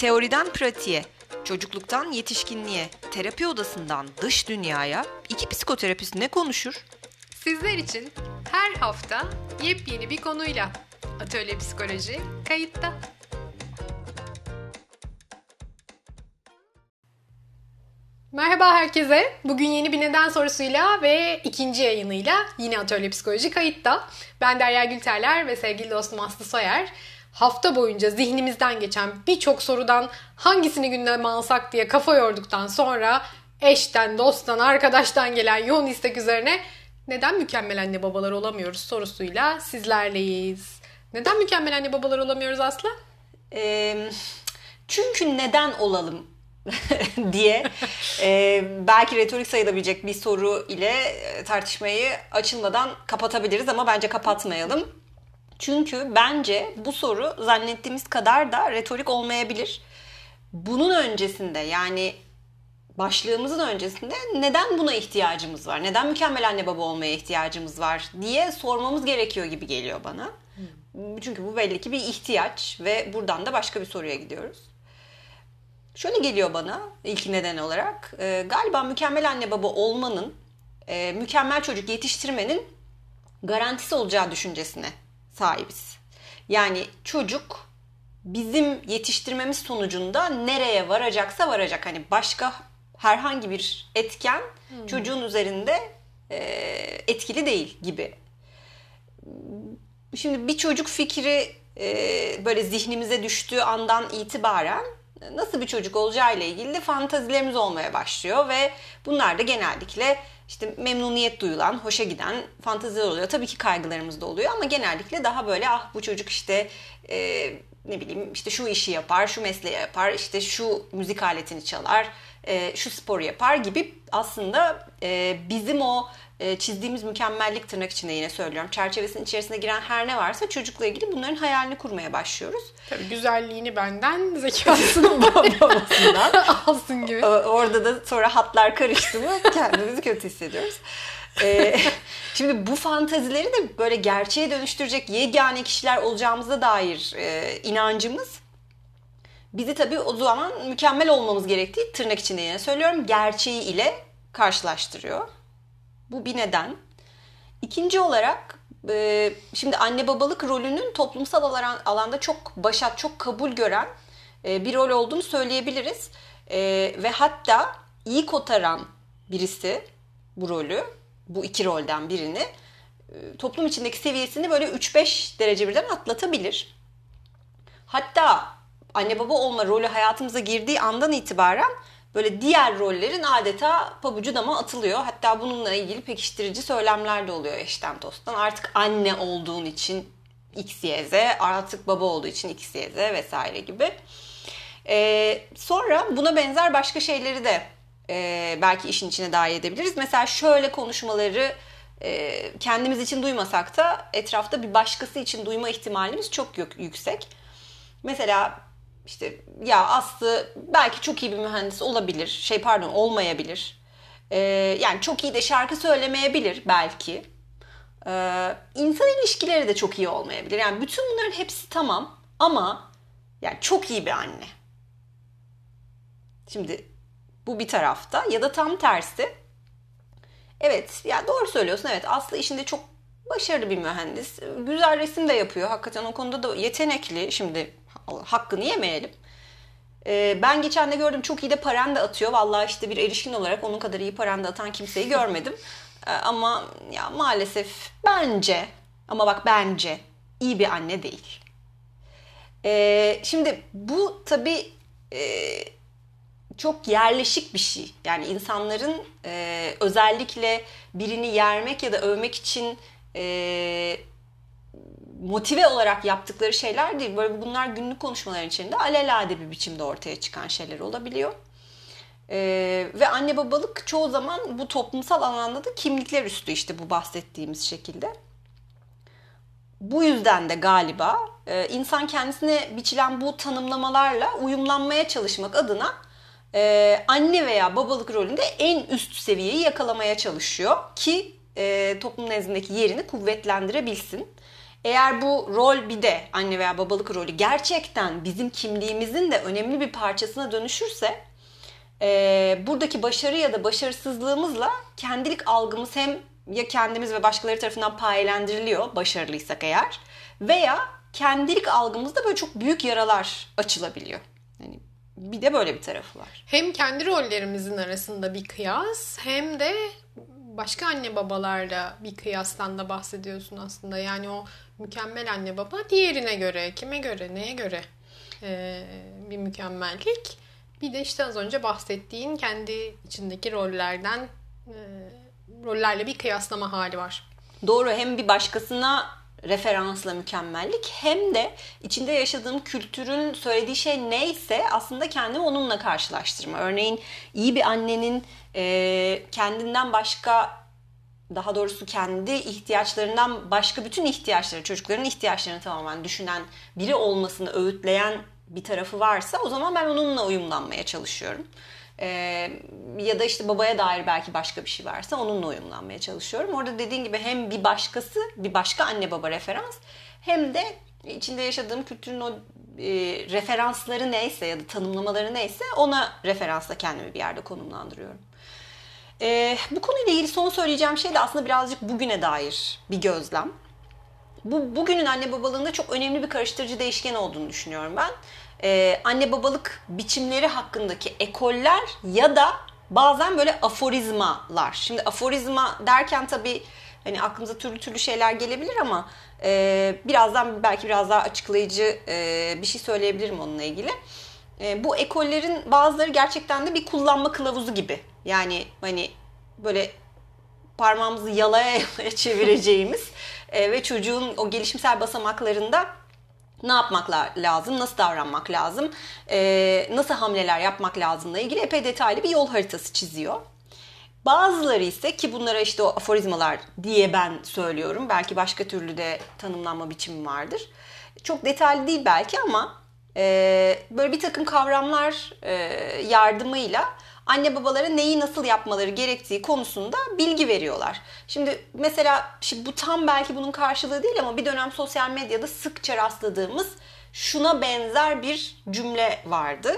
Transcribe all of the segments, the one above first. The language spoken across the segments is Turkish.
Teoriden pratiğe, çocukluktan yetişkinliğe, terapi odasından dış dünyaya iki psikoterapist ne konuşur? Sizler için her hafta yepyeni bir konuyla Atölye Psikoloji kayıtta. Merhaba herkese. Bugün yeni bir neden sorusuyla ve ikinci yayınıyla yine Atölye Psikoloji kayıtta. Ben Derya Gülterler ve sevgili dostum Aslı Soyer. Hafta boyunca zihnimizden geçen birçok sorudan hangisini gündeme alsak diye kafa yorduktan sonra eşten, dosttan, arkadaştan gelen yoğun istek üzerine neden mükemmel anne babalar olamıyoruz sorusuyla sizlerleyiz. Neden mükemmel anne babalar olamıyoruz Aslı? Ee, çünkü neden olalım diye e, belki retorik sayılabilecek bir soru ile tartışmayı açılmadan kapatabiliriz ama bence kapatmayalım. Çünkü bence bu soru zannettiğimiz kadar da retorik olmayabilir. Bunun öncesinde yani başlığımızın öncesinde neden buna ihtiyacımız var? Neden mükemmel anne baba olmaya ihtiyacımız var diye sormamız gerekiyor gibi geliyor bana. Çünkü bu belli ki bir ihtiyaç ve buradan da başka bir soruya gidiyoruz. Şöyle geliyor bana ilk neden olarak. E, galiba mükemmel anne baba olmanın, e, mükemmel çocuk yetiştirmenin garantisi olacağı düşüncesine sahibiz. Yani çocuk bizim yetiştirmemiz sonucunda nereye varacaksa varacak. Hani başka herhangi bir etken hmm. çocuğun üzerinde e, etkili değil gibi. Şimdi bir çocuk fikri e, böyle zihnimize düştüğü andan itibaren nasıl bir çocuk olacağı ile ilgili de fantazilerimiz olmaya başlıyor ve bunlar da genellikle işte memnuniyet duyulan, hoşa giden fantaziler oluyor. Tabii ki kaygılarımız da oluyor ama genellikle daha böyle ah bu çocuk işte e, ne bileyim işte şu işi yapar, şu mesleği yapar, işte şu müzik aletini çalar, e, şu sporu yapar gibi aslında e, bizim o e, çizdiğimiz mükemmellik tırnak içinde yine söylüyorum. Çerçevesinin içerisine giren her ne varsa çocukla ilgili bunların hayalini kurmaya başlıyoruz. Tabii güzelliğini benden, zekasını babasından alsın gibi. Orada da sonra hatlar karıştı mı kendimizi kötü hissediyoruz. ee, şimdi bu fantazileri de böyle gerçeğe dönüştürecek yegane kişiler olacağımıza dair e, inancımız bizi tabii o zaman mükemmel olmamız gerektiği tırnak içinde yine söylüyorum gerçeği ile karşılaştırıyor. Bu bir neden. İkinci olarak e, şimdi anne babalık rolünün toplumsal alanda çok başat, çok kabul gören e, bir rol olduğunu söyleyebiliriz. E, ve hatta iyi kotaran birisi bu rolü, bu iki rolden birini toplum içindeki seviyesini böyle 3-5 derece birden atlatabilir. Hatta anne baba olma rolü hayatımıza girdiği andan itibaren böyle diğer rollerin adeta pabucu dama atılıyor. Hatta bununla ilgili pekiştirici söylemler de oluyor eşten dosttan. Artık anne olduğun için X, Y, Z, artık baba olduğu için X, Y, Z vesaire gibi. Ee, sonra buna benzer başka şeyleri de e, belki işin içine dahil edebiliriz. Mesela şöyle konuşmaları e, kendimiz için duymasak da etrafta bir başkası için duyma ihtimalimiz çok yüksek. Mesela işte ya Aslı belki çok iyi bir mühendis olabilir. Şey pardon olmayabilir. Ee, yani çok iyi de şarkı söylemeyebilir belki. Ee, insan ilişkileri de çok iyi olmayabilir. Yani bütün bunların hepsi tamam ama yani çok iyi bir anne. Şimdi bu bir tarafta ya da tam tersi. Evet ya doğru söylüyorsun evet Aslı işinde çok başarılı bir mühendis. Güzel resim de yapıyor. Hakikaten o konuda da yetenekli. Şimdi hakkını yemeyelim. Ee, ben geçen de gördüm çok iyi de paranda atıyor. Vallahi işte bir erişkin olarak onun kadar iyi paranda atan kimseyi görmedim. Ee, ama ya maalesef bence ama bak bence iyi bir anne değil. Ee, şimdi bu tabii e, çok yerleşik bir şey. Yani insanların e, özellikle birini yermek ya da övmek için e, motive olarak yaptıkları şeyler değil. Böyle bunlar günlük konuşmaların içinde alelade bir biçimde ortaya çıkan şeyler olabiliyor. Ee, ve anne babalık çoğu zaman bu toplumsal alanda da kimlikler üstü işte bu bahsettiğimiz şekilde. Bu yüzden de galiba e, insan kendisine biçilen bu tanımlamalarla uyumlanmaya çalışmak adına e, anne veya babalık rolünde en üst seviyeyi yakalamaya çalışıyor ki e, toplum nezdindeki yerini kuvvetlendirebilsin. Eğer bu rol bir de anne veya babalık rolü gerçekten bizim kimliğimizin de önemli bir parçasına dönüşürse e, buradaki başarı ya da başarısızlığımızla kendilik algımız hem ya kendimiz ve başkaları tarafından payelendiriliyor başarılıysak eğer veya kendilik algımızda böyle çok büyük yaralar açılabiliyor. Yani bir de böyle bir tarafı var. Hem kendi rollerimizin arasında bir kıyas hem de başka anne babalarla bir kıyastan da bahsediyorsun aslında. Yani o mükemmel anne baba diğerine göre, kime göre, neye göre ee, bir mükemmellik. Bir de işte az önce bahsettiğin kendi içindeki rollerden e, rollerle bir kıyaslama hali var. Doğru hem bir başkasına referansla mükemmellik hem de içinde yaşadığım kültürün söylediği şey neyse aslında kendimi onunla karşılaştırma. Örneğin iyi bir annenin e, kendinden başka daha doğrusu kendi ihtiyaçlarından başka bütün ihtiyaçları, çocukların ihtiyaçlarını tamamen düşünen biri olmasını öğütleyen bir tarafı varsa o zaman ben onunla uyumlanmaya çalışıyorum. Ee, ya da işte babaya dair belki başka bir şey varsa onunla uyumlanmaya çalışıyorum. Orada dediğin gibi hem bir başkası, bir başka anne baba referans hem de içinde yaşadığım kültürün o e, referansları neyse ya da tanımlamaları neyse ona referansla kendimi bir yerde konumlandırıyorum. E, bu konuyla ilgili son söyleyeceğim şey de aslında birazcık bugüne dair bir gözlem. Bu bugünün anne babalığında çok önemli bir karıştırıcı değişken olduğunu düşünüyorum ben e, anne babalık biçimleri hakkındaki ekoller ya da bazen böyle aforizmalar. Şimdi aforizma derken tabii hani aklımıza türlü türlü şeyler gelebilir ama e, birazdan belki biraz daha açıklayıcı e, bir şey söyleyebilirim onunla ilgili. E, bu ekollerin bazıları gerçekten de bir kullanma kılavuzu gibi. Yani hani böyle parmağımızı yalaya yalaya çevireceğimiz e, ve çocuğun o gelişimsel basamaklarında ne yapmak lazım, nasıl davranmak lazım, e, nasıl hamleler yapmak lazımla ilgili epey detaylı bir yol haritası çiziyor. Bazıları ise ki bunlara işte o aforizmalar diye ben söylüyorum. Belki başka türlü de tanımlanma biçimi vardır. Çok detaylı değil belki ama e, böyle bir takım kavramlar e, yardımıyla anne babalara neyi nasıl yapmaları gerektiği konusunda bilgi veriyorlar. Şimdi mesela şimdi bu tam belki bunun karşılığı değil ama bir dönem sosyal medyada sıkça rastladığımız şuna benzer bir cümle vardı.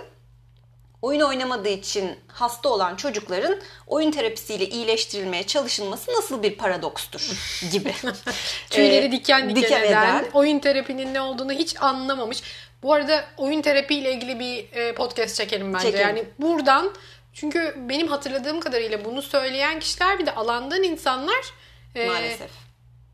Oyun oynamadığı için hasta olan çocukların oyun terapisiyle iyileştirilmeye çalışılması nasıl bir paradokstur gibi. Tüyleri ee, diken diken, diken eden, eden, oyun terapinin ne olduğunu hiç anlamamış. Bu arada oyun terapiyle ilgili bir e, podcast çekelim bence. Çekelim. Yani buradan çünkü benim hatırladığım kadarıyla bunu söyleyen kişiler bir de alandan insanlar. E, Maalesef.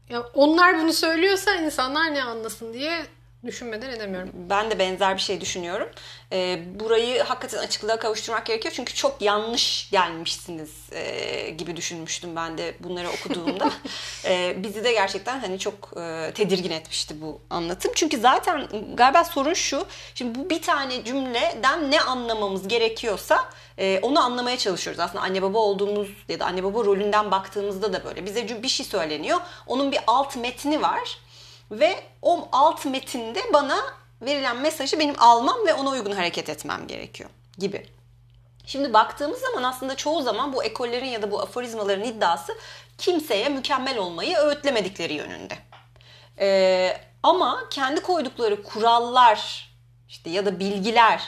E, ya onlar bunu söylüyorsa insanlar ne anlasın diye düşünmeden edemiyorum. Ben de benzer bir şey düşünüyorum. E, burayı hakikaten açıklığa kavuşturmak gerekiyor. Çünkü çok yanlış gelmişsiniz e, gibi düşünmüştüm ben de bunları okuduğumda. e, bizi de gerçekten hani çok e, tedirgin etmişti bu anlatım. Çünkü zaten galiba sorun şu. Şimdi bu bir tane cümleden ne anlamamız gerekiyorsa e, onu anlamaya çalışıyoruz. Aslında anne baba olduğumuz ya da anne baba rolünden baktığımızda da böyle. Bize bir şey söyleniyor. Onun bir alt metni var ve o alt metinde bana verilen mesajı benim almam ve ona uygun hareket etmem gerekiyor gibi. Şimdi baktığımız zaman aslında çoğu zaman bu ekollerin ya da bu aforizmaların iddiası kimseye mükemmel olmayı öğütlemedikleri yönünde. Ee, ama kendi koydukları kurallar işte ya da bilgiler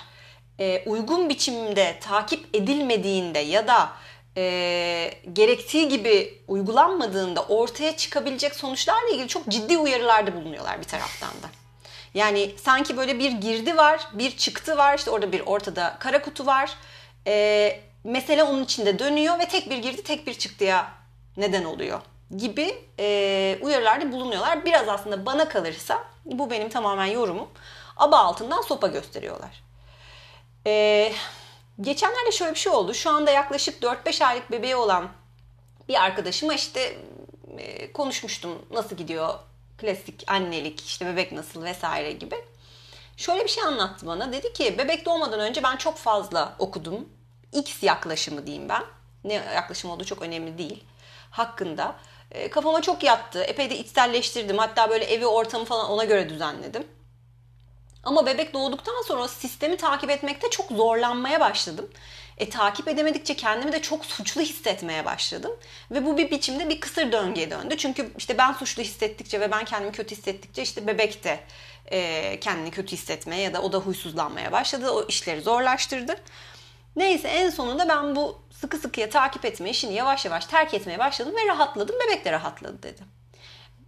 e, uygun biçimde takip edilmediğinde ya da e, gerektiği gibi uygulanmadığında ortaya çıkabilecek sonuçlarla ilgili çok ciddi uyarılarda bulunuyorlar bir taraftan da. Yani sanki böyle bir girdi var, bir çıktı var, işte orada bir ortada kara kutu var. E, mesele onun içinde dönüyor ve tek bir girdi, tek bir çıktıya neden oluyor gibi e, uyarılarda bulunuyorlar. Biraz aslında bana kalırsa, bu benim tamamen yorumum, aba altından sopa gösteriyorlar. Eee Geçenlerde şöyle bir şey oldu. Şu anda yaklaşık 4-5 aylık bebeği olan bir arkadaşıma işte e, konuşmuştum nasıl gidiyor klasik annelik işte bebek nasıl vesaire gibi. Şöyle bir şey anlattı bana. Dedi ki bebek doğmadan önce ben çok fazla okudum. X yaklaşımı diyeyim ben. Ne yaklaşım olduğu çok önemli değil. Hakkında. E, kafama çok yattı. Epey de içselleştirdim. Hatta böyle evi ortamı falan ona göre düzenledim. Ama bebek doğduktan sonra sistemi takip etmekte çok zorlanmaya başladım. E, takip edemedikçe kendimi de çok suçlu hissetmeye başladım. Ve bu bir biçimde bir kısır döngüye döndü. Çünkü işte ben suçlu hissettikçe ve ben kendimi kötü hissettikçe işte bebek de e, kendini kötü hissetmeye ya da o da huysuzlanmaya başladı. O işleri zorlaştırdı. Neyse en sonunda ben bu sıkı sıkıya takip etme işini yavaş yavaş terk etmeye başladım ve rahatladım. Bebek de rahatladı dedi.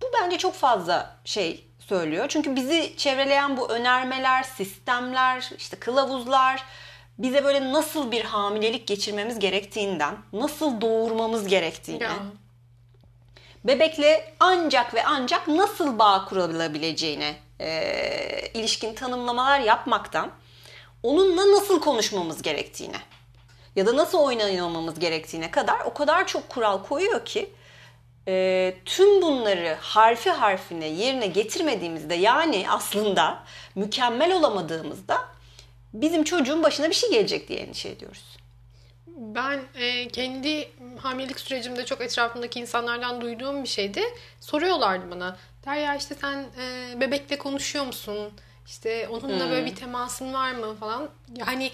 Bu bence çok fazla şey söylüyor. Çünkü bizi çevreleyen bu önermeler, sistemler, işte kılavuzlar bize böyle nasıl bir hamilelik geçirmemiz gerektiğinden, nasıl doğurmamız gerektiğini, Ya. bebekle ancak ve ancak nasıl bağ kurulabileceğine e, ilişkin tanımlamalar yapmaktan, onunla nasıl konuşmamız gerektiğine ya da nasıl oynamamız gerektiğine kadar o kadar çok kural koyuyor ki e, tüm bunları harfi harfine yerine getirmediğimizde yani aslında mükemmel olamadığımızda bizim çocuğun başına bir şey gelecek diye endişe ediyoruz. Ben e, kendi hamilelik sürecimde çok etrafımdaki insanlardan duyduğum bir şeydi. Soruyorlardı bana. Derya işte sen e, bebekle konuşuyor musun? İşte onunla böyle bir temasın var mı falan. Yani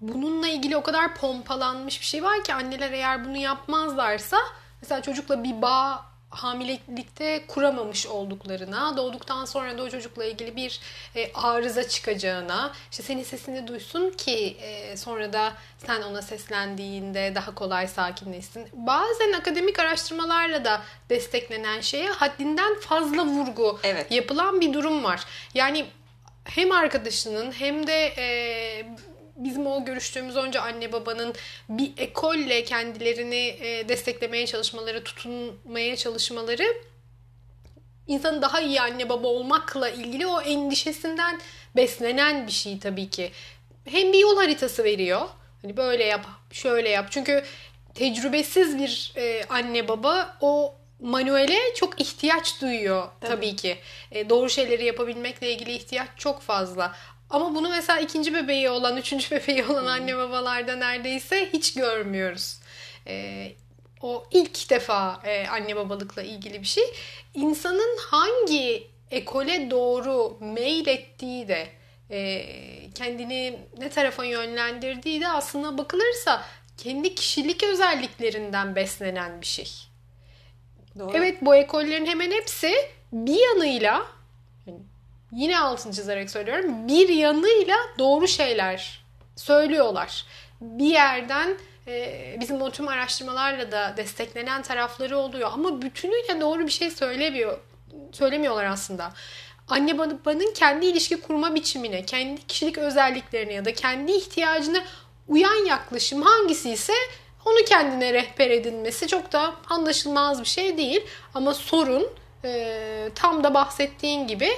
bununla ilgili o kadar pompalanmış bir şey var ki anneler eğer bunu yapmazlarsa mesela çocukla bir bağ hamilelikte kuramamış olduklarına, doğduktan sonra da o çocukla ilgili bir e, arıza çıkacağına, işte senin sesini duysun ki e, sonra da sen ona seslendiğinde daha kolay sakinleşsin. Bazen akademik araştırmalarla da desteklenen şeye haddinden fazla vurgu Evet. yapılan bir durum var. Yani hem arkadaşının hem de e, bizim o görüştüğümüz önce anne babanın bir ekolle kendilerini e, desteklemeye çalışmaları, tutunmaya çalışmaları insanın daha iyi anne baba olmakla ilgili o endişesinden beslenen bir şey tabii ki. Hem bir yol haritası veriyor. Hani böyle yap, şöyle yap. Çünkü tecrübesiz bir e, anne baba o manuele çok ihtiyaç duyuyor tabii, ki. E, doğru şeyleri yapabilmekle ilgili ihtiyaç çok fazla. Ama bunu mesela ikinci bebeği olan, üçüncü bebeği olan anne babalarda neredeyse hiç görmüyoruz. E, o ilk defa e, anne babalıkla ilgili bir şey. İnsanın hangi ekole doğru mail ettiği de e, kendini ne tarafa yönlendirdiği de aslında bakılırsa kendi kişilik özelliklerinden beslenen bir şey. Doğru. Evet bu ekollerin hemen hepsi bir yanıyla yine altını çizerek söylüyorum bir yanıyla doğru şeyler söylüyorlar. Bir yerden e, bizim o tüm araştırmalarla da desteklenen tarafları oluyor ama bütünüyle doğru bir şey söylemiyor söylemiyorlar aslında. Anne babanın kendi ilişki kurma biçimine, kendi kişilik özelliklerine ya da kendi ihtiyacına uyan yaklaşım hangisi ise onu kendine rehber edinmesi çok da anlaşılmaz bir şey değil. Ama sorun e, tam da bahsettiğin gibi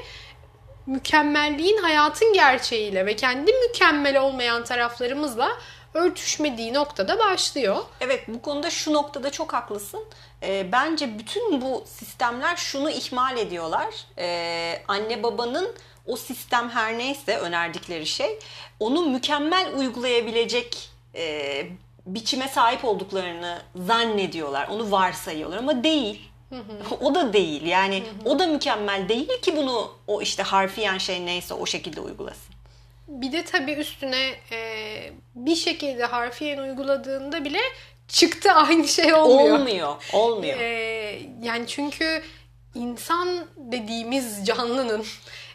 mükemmelliğin hayatın gerçeğiyle ve kendi mükemmel olmayan taraflarımızla örtüşmediği noktada başlıyor. Evet bu konuda şu noktada çok haklısın. Ee, bence bütün bu sistemler şunu ihmal ediyorlar. Ee, anne babanın o sistem her neyse önerdikleri şey onu mükemmel uygulayabilecek e, biçime sahip olduklarını zannediyorlar. Onu varsayıyorlar ama değil. O da değil. Yani o da mükemmel değil ki bunu o işte harfiyen şey neyse o şekilde uygulasın. Bir de tabii üstüne e, bir şekilde harfiyen uyguladığında bile çıktı aynı şey olmuyor. Olmuyor. Olmuyor. E, yani çünkü insan dediğimiz canlının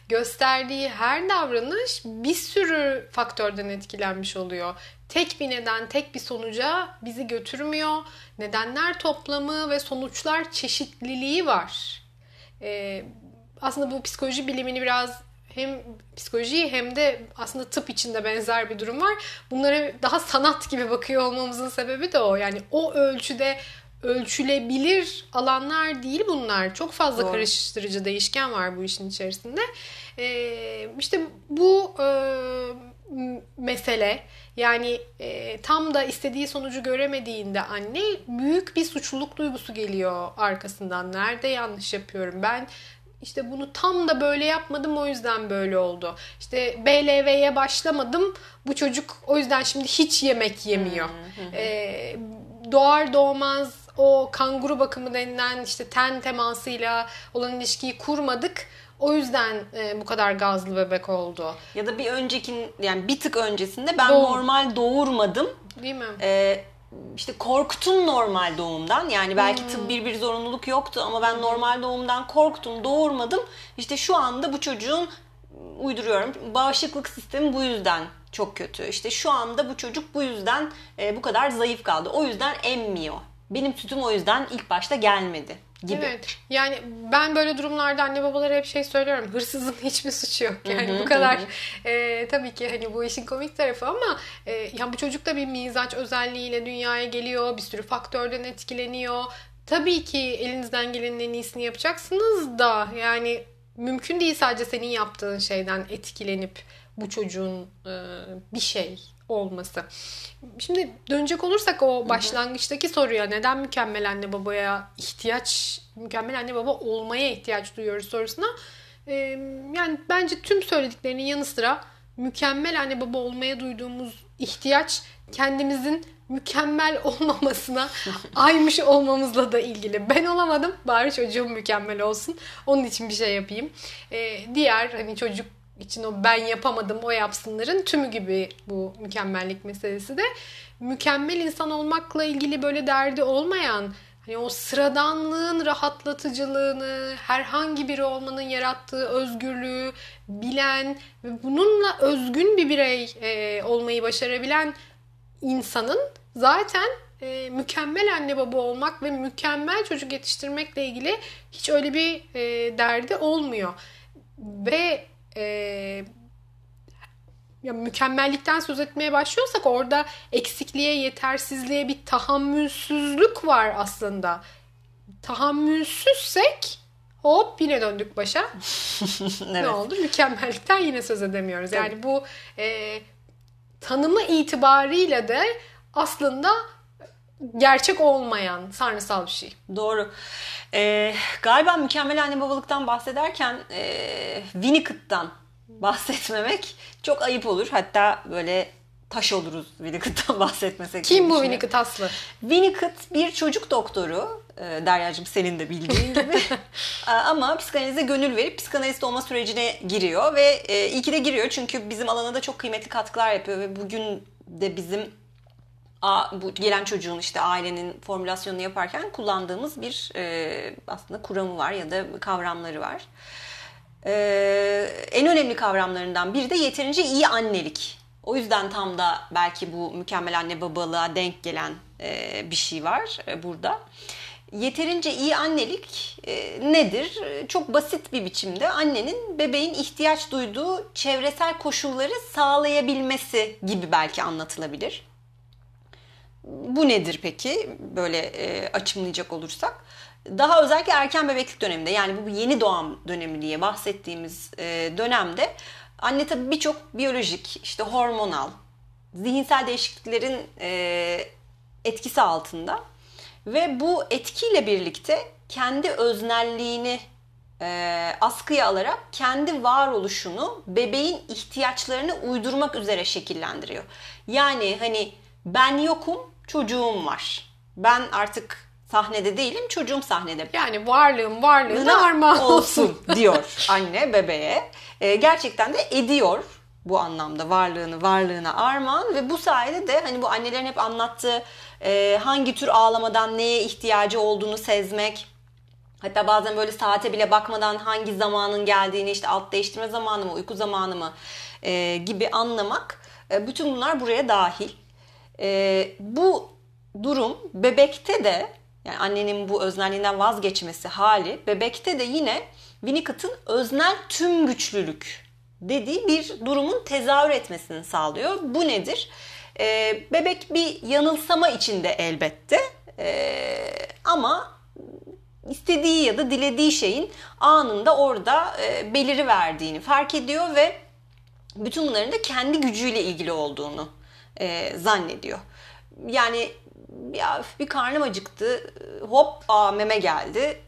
gösterdiği her davranış bir sürü faktörden etkilenmiş oluyor. Tek bir neden, tek bir sonuca bizi götürmüyor. Nedenler toplamı ve sonuçlar çeşitliliği var. Ee, aslında bu psikoloji bilimini biraz hem psikoloji hem de aslında tıp içinde benzer bir durum var. Bunlara daha sanat gibi bakıyor olmamızın sebebi de o. Yani o ölçüde ölçülebilir alanlar değil bunlar. Çok fazla Doğru. karıştırıcı değişken var bu işin içerisinde. Ee, işte bu e, mesele yani e, tam da istediği sonucu göremediğinde anne büyük bir suçluluk duygusu geliyor arkasından. Nerede yanlış yapıyorum ben? İşte bunu tam da böyle yapmadım o yüzden böyle oldu. İşte BLV'ye başlamadım bu çocuk o yüzden şimdi hiç yemek yemiyor. Ee, doğar doğmaz o kanguru bakımı denilen işte ten temasıyla olan ilişkiyi kurmadık. O yüzden e, bu kadar gazlı bebek oldu. Ya da bir öncekin yani bir tık öncesinde ben Doğum. normal doğurmadım. Değil mi? Ee, işte korktum normal doğumdan. Yani belki Hmm. tıbbi bir zorunluluk yoktu ama ben normal doğumdan korktum, doğurmadım. İşte şu anda bu çocuğun uyduruyorum. Bağışıklık sistemi bu yüzden çok kötü. İşte şu anda bu çocuk bu yüzden e, bu kadar zayıf kaldı. O yüzden emmiyor. Benim sütüm o yüzden ilk başta gelmedi gibi. Evet. Yani ben böyle durumlarda anne babalara hep şey söylüyorum. Hırsızın hiçbir suçu yok. Yani bu kadar e, tabii ki hani bu işin komik tarafı ama e, ya bu çocuk da bir mizaç özelliğiyle dünyaya geliyor. Bir sürü faktörden etkileniyor. Tabii ki elinizden gelenin en iyisini yapacaksınız da yani mümkün değil sadece senin yaptığın şeyden etkilenip bu çocuğun e, bir şey olması. Şimdi dönecek olursak o başlangıçtaki soruya neden mükemmel anne babaya ihtiyaç, mükemmel anne baba olmaya ihtiyaç duyuyoruz sorusuna yani bence tüm söylediklerinin yanı sıra mükemmel anne baba olmaya duyduğumuz ihtiyaç kendimizin mükemmel olmamasına aymış olmamızla da ilgili. Ben olamadım bari çocuğum mükemmel olsun. Onun için bir şey yapayım. Diğer hani çocuk için o ben yapamadım o yapsınların tümü gibi bu mükemmellik meselesi de mükemmel insan olmakla ilgili böyle derdi olmayan hani o sıradanlığın rahatlatıcılığını herhangi biri olmanın yarattığı özgürlüğü bilen ve bununla özgün bir birey e, olmayı başarabilen insanın zaten e, mükemmel anne baba olmak ve mükemmel çocuk yetiştirmekle ilgili hiç öyle bir e, derdi olmuyor. Ve e, ya mükemmellikten söz etmeye başlıyorsak orada eksikliğe, yetersizliğe bir tahammülsüzlük var aslında. Tahammülsüzsek hop yine döndük başa. Ne evet. oldu? Mükemmellikten yine söz edemiyoruz. Yani bu e, tanımı itibarıyla da aslında gerçek olmayan tanrısal bir şey. Doğru. Ee, galiba mükemmel anne babalıktan bahsederken e, Winnicott'tan bahsetmemek çok ayıp olur. Hatta böyle taş oluruz Winnicott'tan bahsetmesek. Kim bu. Winnicott Aslı? Winnicott bir çocuk doktoru. E, Derya'cığım senin de bildiğin gibi. E, Ama psikanalize gönül verip psikanalist olma sürecine giriyor. Ve e, iyi ki de giriyor çünkü bizim alana da çok kıymetli katkılar yapıyor. Ve bugün de bizim bu gelen çocuğun işte ailenin formülasyonunu yaparken kullandığımız bir e, aslında kuramı var ya da kavramları var. Ee, en önemli kavramlarından biri de yeterince iyi annelik. O yüzden tam da belki bu mükemmel anne babalığa denk gelen e, bir şey var e, burada. Yeterince iyi annelik e, nedir? E, Çok basit bir biçimde annenin bebeğin ihtiyaç duyduğu çevresel koşulları sağlayabilmesi gibi belki anlatılabilir. Bu nedir peki? Böyle e, açımlayacak olursak. Daha özellikle erken bebeklik döneminde yani bu yeni doğum dönemi diye bahsettiğimiz e, dönemde anne tabii birçok biyolojik, işte hormonal, zihinsel değişikliklerin e, etkisi altında ve bu etkiyle birlikte kendi öznelliğini e, askıya alarak kendi varoluşunu bebeğin ihtiyaçlarını uydurmak üzere şekillendiriyor. Yani hani ben yokum, çocuğum var. Ben artık sahnede değilim, çocuğum sahnede. Yani varlığım varlığına armağan olsun. olsun diyor anne bebeğe. E, gerçekten de ediyor bu anlamda varlığını varlığına armağan ve bu sayede de hani bu annelerin hep anlattığı e, hangi tür ağlamadan neye ihtiyacı olduğunu sezmek, Hatta bazen böyle saate bile bakmadan hangi zamanın geldiğini işte alt değiştirme zamanı mı uyku zamanı mı e, gibi anlamak e, bütün bunlar buraya dahil. E, bu durum bebekte de yani annenin bu öznelliğinden vazgeçmesi hali bebekte de yine Winnicott'ın öznel tüm güçlülük dediği bir durumun tezahür etmesini sağlıyor. Bu nedir? E, bebek bir yanılsama içinde elbette e, ama istediği ya da dilediği şeyin anında orada e, beliri verdiğini fark ediyor ve bütün bunların da kendi gücüyle ilgili olduğunu e, zannediyor. Yani ya bir karnım acıktı, hop aa, meme geldi.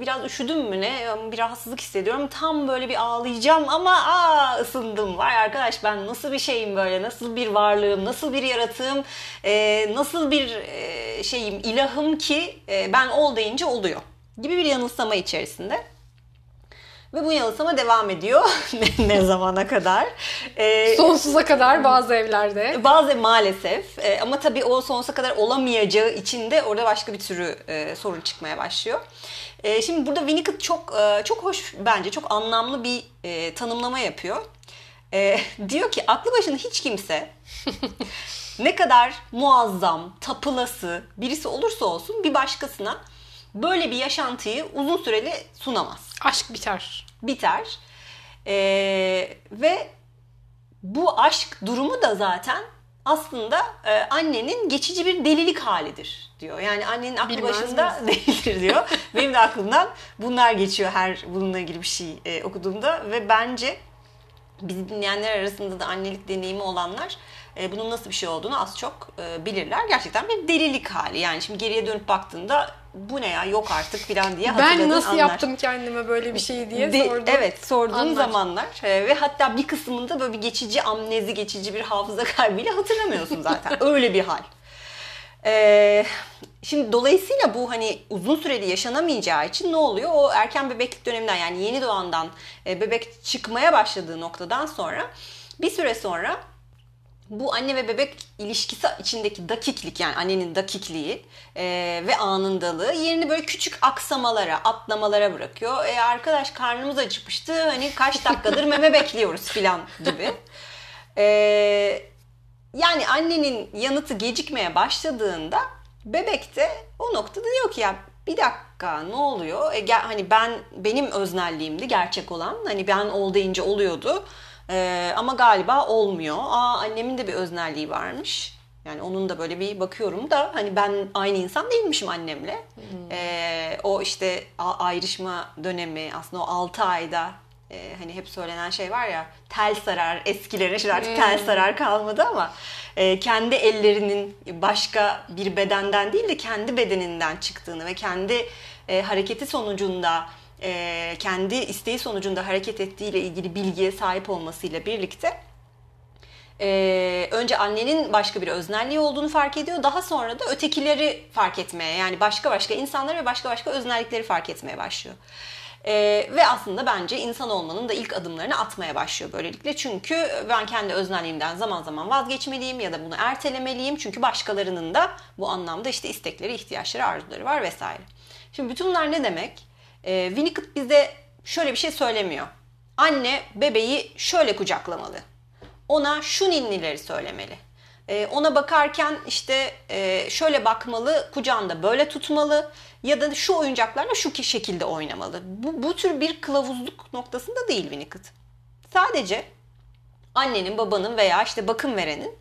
Biraz üşüdüm mü ne? Bir rahatsızlık hissediyorum. Tam böyle bir ağlayacağım ama aa ısındım. Vay arkadaş ben nasıl bir şeyim böyle? Nasıl bir varlığım? Nasıl bir yaratığım? e, nasıl bir e, şeyim? ilahım ki e, ben ol deyince oluyor gibi bir yanılsama içerisinde. Ve bu yanılsama devam ediyor. ne, ne zamana kadar? Ee, Sonsuza kadar bazı evlerde. Bazı maalesef. Ee, ama tabii o sonsuza kadar olamayacağı için de orada başka bir türü e, sorun çıkmaya başlıyor. E, şimdi burada Winnicott çok e, çok hoş bence çok anlamlı bir e, tanımlama yapıyor. E, diyor ki aklı başında hiç kimse ne kadar muazzam, tapılası birisi olursa olsun bir başkasına böyle bir yaşantıyı uzun süreli sunamaz. Aşk biter. Biter. Ee, ve bu aşk durumu da zaten aslında e, annenin geçici bir delilik halidir diyor. Yani annenin aklı Bilmez başında miyiz? değildir diyor. Benim de aklımdan bunlar geçiyor her bununla ilgili bir şey e, okuduğumda ve bence bizi dinleyenler arasında da annelik deneyimi olanlar e, bunun nasıl bir şey olduğunu az çok e, bilirler. Gerçekten bir delilik hali. Yani şimdi geriye dönüp baktığında bu ne ya yok artık filan diye hatırladığın Ben nasıl anlar. yaptım kendime böyle bir şey diye De, sordum. Evet sorduğun anlar. zamanlar e, ve hatta bir kısmında böyle bir geçici amnezi geçici bir hafıza kaybıyla hatırlamıyorsun zaten. Öyle bir hal. Ee, şimdi dolayısıyla bu hani uzun süreli yaşanamayacağı için ne oluyor? O erken bebeklik döneminden yani yeni doğandan e, bebek çıkmaya başladığı noktadan sonra bir süre sonra bu anne ve bebek ilişkisi içindeki dakiklik yani annenin dakikliği e, ve anındalığı yerini böyle küçük aksamalara, atlamalara bırakıyor. E, arkadaş karnımız acıkmıştı hani kaç dakikadır meme bekliyoruz filan gibi. E, yani annenin yanıtı gecikmeye başladığında bebek de o noktada diyor ki ya bir dakika ne oluyor? E, gel, hani ben benim öznelliğimdi gerçek olan. Hani ben ol deyince oluyordu. Ee, ama galiba olmuyor. Aa annemin de bir öznelliği varmış. Yani onun da böyle bir bakıyorum da hani ben aynı insan değilmişim annemle. Hmm. Ee, o işte ayrışma dönemi aslında o 6 ayda e, hani hep söylenen şey var ya tel sarar eskilerin şimdi artık tel hmm. sarar kalmadı ama e, kendi ellerinin başka bir bedenden değil de kendi bedeninden çıktığını ve kendi e, hareketi sonucunda e, kendi isteği sonucunda hareket ettiğiyle ilgili bilgiye sahip olmasıyla birlikte e, önce annenin başka bir öznelliği olduğunu fark ediyor. Daha sonra da ötekileri fark etmeye yani başka başka insanları ve başka başka öznellikleri fark etmeye başlıyor. E, ve aslında bence insan olmanın da ilk adımlarını atmaya başlıyor böylelikle. Çünkü ben kendi öznelliğimden zaman zaman vazgeçmeliyim ya da bunu ertelemeliyim. Çünkü başkalarının da bu anlamda işte istekleri, ihtiyaçları, arzuları var vesaire. Şimdi bütün bunlar ne demek? E, Winnicott bize şöyle bir şey söylemiyor. Anne bebeği şöyle kucaklamalı. Ona şu ninnileri söylemeli. E, ona bakarken işte e, şöyle bakmalı, kucağında böyle tutmalı ya da şu oyuncaklarla şu şekilde oynamalı. Bu, bu tür bir kılavuzluk noktasında değil Winnicott. Sadece annenin, babanın veya işte bakım verenin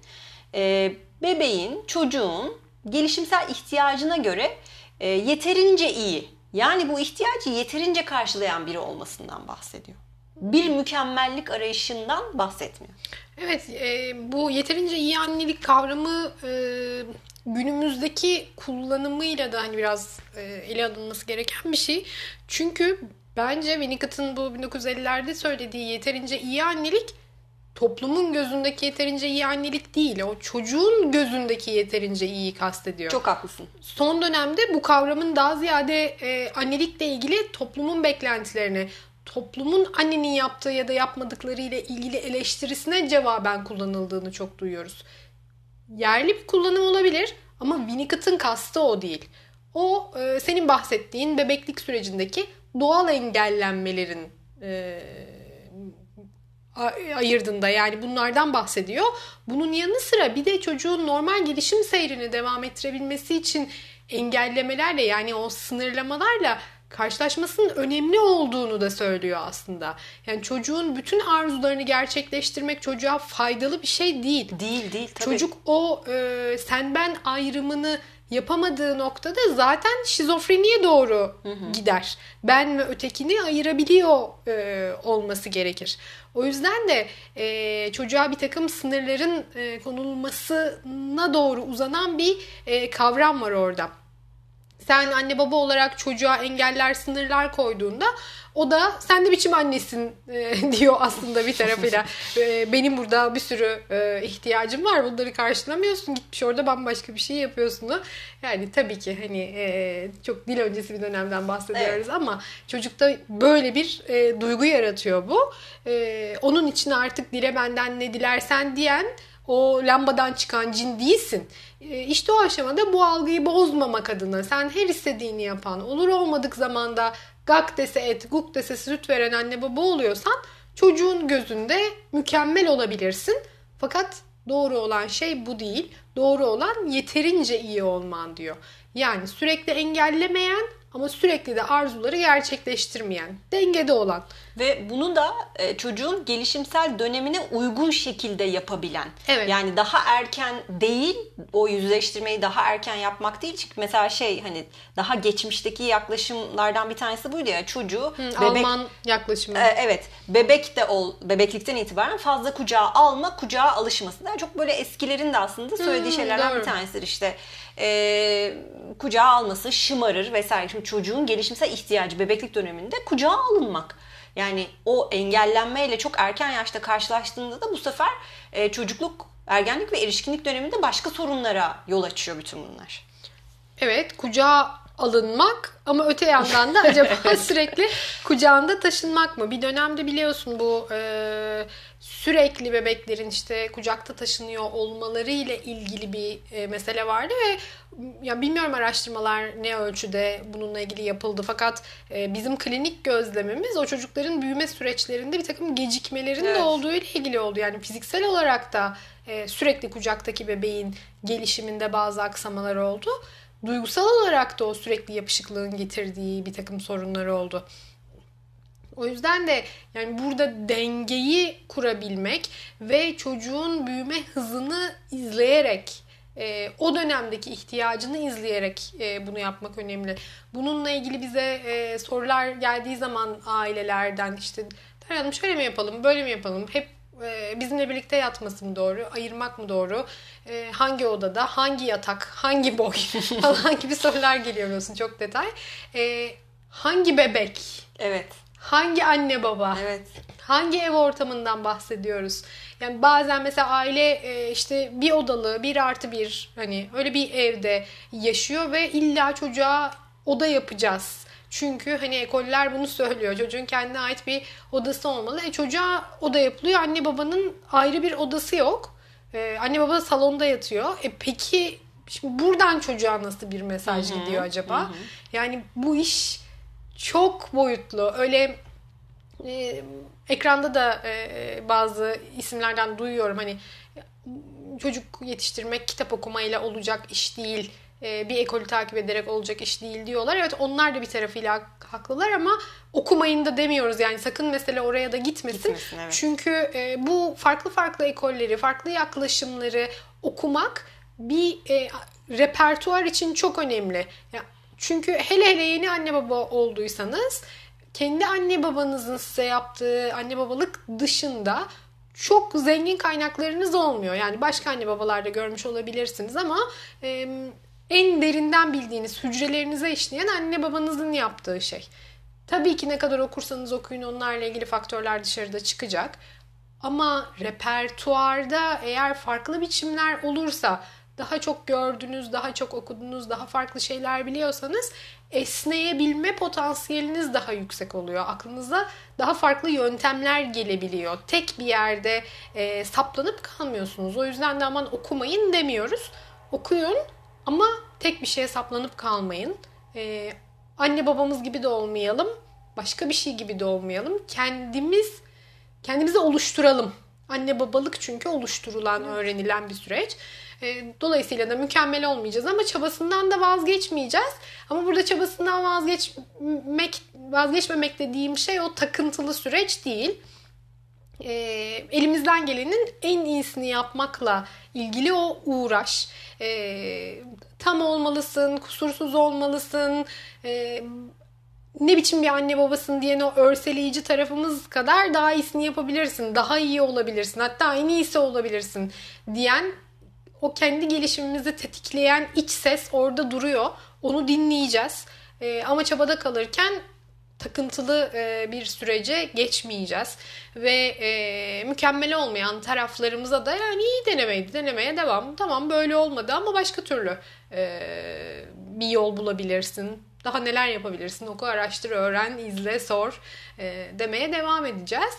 e, bebeğin, çocuğun gelişimsel ihtiyacına göre e, yeterince iyi yani bu ihtiyacı yeterince karşılayan biri olmasından bahsediyor. Bir mükemmellik arayışından bahsetmiyor. Evet, e, bu yeterince iyi annelik kavramı e, günümüzdeki kullanımıyla da hani biraz e, ele alınması gereken bir şey. Çünkü bence Winnicott'ın bu 1950'lerde söylediği yeterince iyi annelik toplumun gözündeki yeterince iyi annelik değil. O çocuğun gözündeki yeterince iyi kastediyor. Çok haklısın. Son dönemde bu kavramın daha ziyade e, annelikle ilgili toplumun beklentilerini, toplumun annenin yaptığı ya da yapmadıkları ile ilgili eleştirisine cevaben kullanıldığını çok duyuyoruz. Yerli bir kullanım olabilir ama Winnicott'ın kastı o değil. O e, senin bahsettiğin bebeklik sürecindeki doğal engellenmelerin e, ayırdığında yani bunlardan bahsediyor. Bunun yanı sıra bir de çocuğun normal gelişim seyrini devam ettirebilmesi için engellemelerle yani o sınırlamalarla karşılaşmasının önemli olduğunu da söylüyor aslında. Yani çocuğun bütün arzularını gerçekleştirmek çocuğa faydalı bir şey değil. Değil değil tabii. Çocuk o e, sen ben ayrımını yapamadığı noktada zaten şizofreniye doğru hı hı. gider. Ben ve ötekini ayırabiliyor e, olması gerekir. O yüzden de e, çocuğa bir takım sınırların e, konulmasına doğru uzanan bir e, kavram var orada. Sen anne baba olarak çocuğa engeller, sınırlar koyduğunda o da sen de biçim annesin e, diyor aslında bir tarafıyla. E, benim burada bir sürü e, ihtiyacım var. Bunları karşılamıyorsun. Gitmiş orada bambaşka bir şey yapıyorsun. Yani tabii ki hani e, çok dil öncesi bir dönemden bahsediyoruz evet. ama çocukta böyle bir e, duygu yaratıyor bu. E, onun için artık dile benden ne dilersen diyen o lambadan çıkan cin değilsin. E, işte o aşamada bu algıyı bozmamak adına sen her istediğini yapan, olur olmadık zamanda gak dese et, guk dese süt veren anne baba oluyorsan çocuğun gözünde mükemmel olabilirsin. Fakat doğru olan şey bu değil. Doğru olan yeterince iyi olman diyor. Yani sürekli engellemeyen ama sürekli de arzuları gerçekleştirmeyen, dengede olan. Ve bunu da e, çocuğun gelişimsel dönemine uygun şekilde yapabilen. Evet. Yani daha erken değil, o yüzleştirmeyi daha erken yapmak değil. Çünkü mesela şey hani daha geçmişteki yaklaşımlardan bir tanesi buydu ya çocuğu. Hı, bebek, Alman yaklaşımı. E, evet. Bebek de ol, bebeklikten itibaren fazla kucağa alma, kucağa alışması. Yani çok böyle eskilerin de aslında söylediği Hı, şeylerden doğru. bir tanesidir işte e, kucağa alması, şımarır vesaire. Şimdi çocuğun gelişimsel ihtiyacı bebeklik döneminde kucağa alınmak. Yani o engellenmeyle çok erken yaşta karşılaştığında da bu sefer e, çocukluk, ergenlik ve erişkinlik döneminde başka sorunlara yol açıyor bütün bunlar. Evet, kucağa alınmak ama öte yandan da acaba sürekli kucağında taşınmak mı? Bir dönemde biliyorsun bu e, sürekli bebeklerin işte kucakta taşınıyor olmaları ile ilgili bir e, mesele vardı ve ya bilmiyorum araştırmalar ne ölçüde bununla ilgili yapıldı fakat e, bizim klinik gözlemimiz o çocukların büyüme süreçlerinde bir takım gecikmelerin evet. de olduğu ile ilgili oldu. Yani fiziksel olarak da e, sürekli kucaktaki bebeğin gelişiminde bazı aksamalar oldu. Duygusal olarak da o sürekli yapışıklığın getirdiği bir takım sorunlar oldu. O yüzden de yani burada dengeyi kurabilmek ve çocuğun büyüme hızını izleyerek e, o dönemdeki ihtiyacını izleyerek e, bunu yapmak önemli. Bununla ilgili bize e, sorular geldiği zaman ailelerden işte Hanım şöyle mi yapalım, böyle mi yapalım? Hep e, bizimle birlikte yatması mı doğru, ayırmak mı doğru, e, hangi odada, hangi yatak, hangi boy falan gibi sorular geliyor biliyorsun çok detay. E, hangi bebek? Evet. Hangi anne baba? Evet. Hangi ev ortamından bahsediyoruz? Yani bazen mesela aile e, işte bir odalı, bir artı bir hani öyle bir evde yaşıyor ve illa çocuğa oda yapacağız. Çünkü hani ekoller bunu söylüyor. Çocuğun kendine ait bir odası olmalı. E çocuğa oda yapılıyor. Anne babanın ayrı bir odası yok. Ee, anne baba salonda yatıyor. E peki şimdi buradan çocuğa nasıl bir mesaj Hı-hı. gidiyor acaba? Hı-hı. Yani bu iş çok boyutlu. Öyle e, ekranda da e, bazı isimlerden duyuyorum hani çocuk yetiştirmek kitap okumayla olacak iş değil e, bir ekolü takip ederek olacak iş değil diyorlar. Evet onlar da bir tarafıyla haklılar ama okumayın da demiyoruz yani sakın mesele oraya da gitmesin. gitmesin evet. Çünkü e, bu farklı farklı ekolleri, farklı yaklaşımları okumak bir e, repertuar için çok önemli. Ya, çünkü hele hele yeni anne baba olduysanız kendi anne babanızın size yaptığı anne babalık dışında çok zengin kaynaklarınız olmuyor. Yani başka anne babalarda görmüş olabilirsiniz ama e, en derinden bildiğiniz hücrelerinize işleyen anne babanızın yaptığı şey. Tabii ki ne kadar okursanız okuyun onlarla ilgili faktörler dışarıda çıkacak. Ama repertuarda eğer farklı biçimler olursa daha çok gördünüz, daha çok okudunuz, daha farklı şeyler biliyorsanız esneyebilme potansiyeliniz daha yüksek oluyor. Aklınıza daha farklı yöntemler gelebiliyor. Tek bir yerde e, saplanıp kalmıyorsunuz. O yüzden de aman okumayın demiyoruz. Okuyun ama tek bir şeye saplanıp kalmayın. Ee, anne babamız gibi de olmayalım. Başka bir şey gibi de olmayalım. Kendimiz kendimizi oluşturalım. Anne babalık çünkü oluşturulan, öğrenilen bir süreç. Ee, dolayısıyla da mükemmel olmayacağız ama çabasından da vazgeçmeyeceğiz. Ama burada çabasından vazgeçmek, vazgeçmemek dediğim şey o takıntılı süreç değil e, elimizden gelenin en iyisini yapmakla ilgili o uğraş. E, tam olmalısın, kusursuz olmalısın, e, ne biçim bir anne babasın diyen o örseleyici tarafımız kadar daha iyisini yapabilirsin, daha iyi olabilirsin, hatta en iyisi olabilirsin diyen o kendi gelişimimizi tetikleyen iç ses orada duruyor. Onu dinleyeceğiz. E, ama çabada kalırken takıntılı e, bir sürece geçmeyeceğiz. Ve e, mükemmel olmayan taraflarımıza da yani iyi denemeydi, denemeye devam. Tamam böyle olmadı ama başka türlü e, bir yol bulabilirsin. Daha neler yapabilirsin? Oku, araştır, öğren, izle, sor e, demeye devam edeceğiz.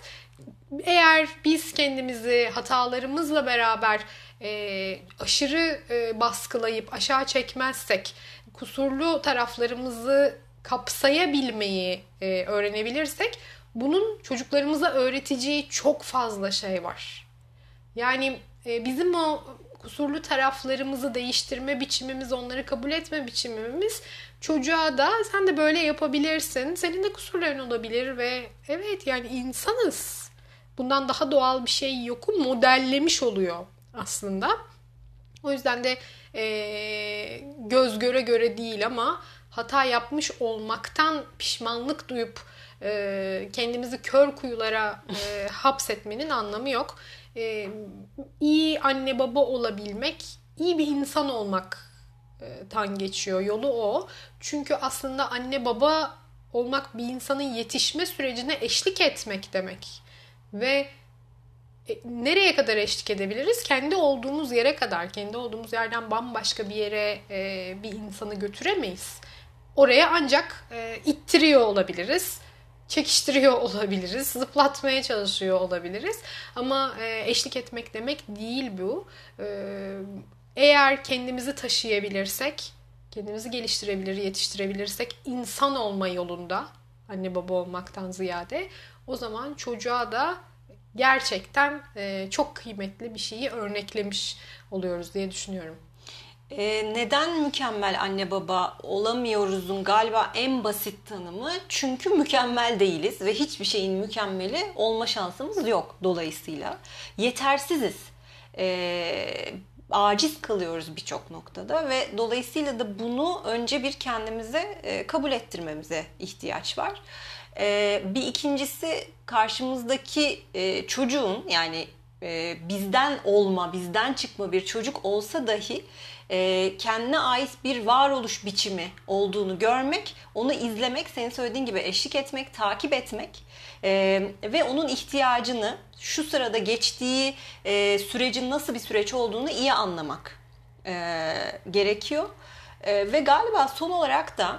Eğer biz kendimizi hatalarımızla beraber e, aşırı e, baskılayıp aşağı çekmezsek, kusurlu taraflarımızı kapsayabilmeyi e, öğrenebilirsek bunun çocuklarımıza öğreteceği çok fazla şey var. Yani e, bizim o kusurlu taraflarımızı değiştirme biçimimiz, onları kabul etme biçimimiz çocuğa da sen de böyle yapabilirsin. Senin de kusurların olabilir ve evet yani insanız. Bundan daha doğal bir şey yoku modellemiş oluyor aslında. O yüzden de e, göz göre göre değil ama hata yapmış olmaktan pişmanlık duyup e, kendimizi kör kuyulara e, hapsetmenin anlamı yok. E, iyi anne baba olabilmek, iyi bir insan olmak e, tan geçiyor. Yolu o. Çünkü aslında anne baba olmak bir insanın yetişme sürecine eşlik etmek demek. Ve nereye kadar eşlik edebiliriz? Kendi olduğumuz yere kadar. Kendi olduğumuz yerden bambaşka bir yere e, bir insanı götüremeyiz. Oraya ancak e, ittiriyor olabiliriz. Çekiştiriyor olabiliriz. Zıplatmaya çalışıyor olabiliriz. Ama e, eşlik etmek demek değil bu. E, eğer kendimizi taşıyabilirsek, kendimizi geliştirebilir, yetiştirebilirsek insan olma yolunda anne baba olmaktan ziyade o zaman çocuğa da gerçekten e, çok kıymetli bir şeyi örneklemiş oluyoruz diye düşünüyorum. Ee, neden mükemmel anne baba olamıyoruzun galiba en basit tanımı çünkü mükemmel değiliz ve hiçbir şeyin mükemmeli olma şansımız yok dolayısıyla. Yetersiziz. Ee, aciz kalıyoruz birçok noktada ve dolayısıyla da bunu önce bir kendimize e, kabul ettirmemize ihtiyaç var. E, bir ikincisi karşımızdaki e, çocuğun yani e, bizden olma, bizden çıkma bir çocuk olsa dahi e, kendine ait bir varoluş biçimi olduğunu görmek, onu izlemek, senin söylediğin gibi eşlik etmek, takip etmek e, ve onun ihtiyacını şu sırada geçtiği e, sürecin nasıl bir süreç olduğunu iyi anlamak e, gerekiyor. E, ve galiba son olarak da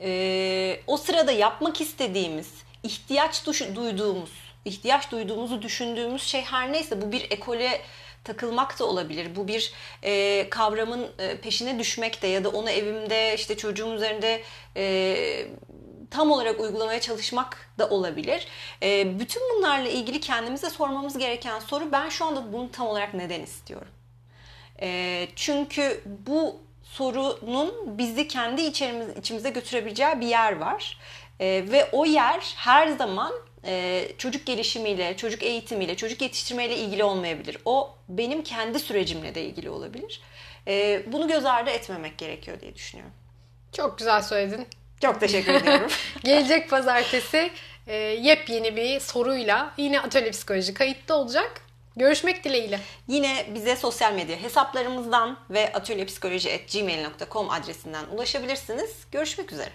e, o sırada yapmak istediğimiz, ihtiyaç duyduğumuz, ihtiyaç duyduğumuzu düşündüğümüz şey her neyse bu bir ekole takılmak da olabilir. Bu bir e, kavramın e, peşine düşmek de ya da onu evimde işte çocuğum üzerinde e, tam olarak uygulamaya çalışmak da olabilir. E, bütün bunlarla ilgili kendimize sormamız gereken soru ben şu anda bunu tam olarak neden istiyorum? E, çünkü bu sorunun bizi kendi içerimiz, içimize götürebileceği bir yer var. E, ve o yer her zaman e, çocuk gelişimiyle, çocuk eğitimiyle, çocuk yetiştirmeyle ilgili olmayabilir. O benim kendi sürecimle de ilgili olabilir. E, bunu göz ardı etmemek gerekiyor diye düşünüyorum. Çok güzel söyledin. Çok teşekkür ediyorum. Gelecek pazartesi e, yepyeni bir soruyla yine Atölye Psikoloji kayıtta olacak. Görüşmek dileğiyle. Yine bize sosyal medya hesaplarımızdan ve atölyepsikoloji.gmail.com adresinden ulaşabilirsiniz. Görüşmek üzere.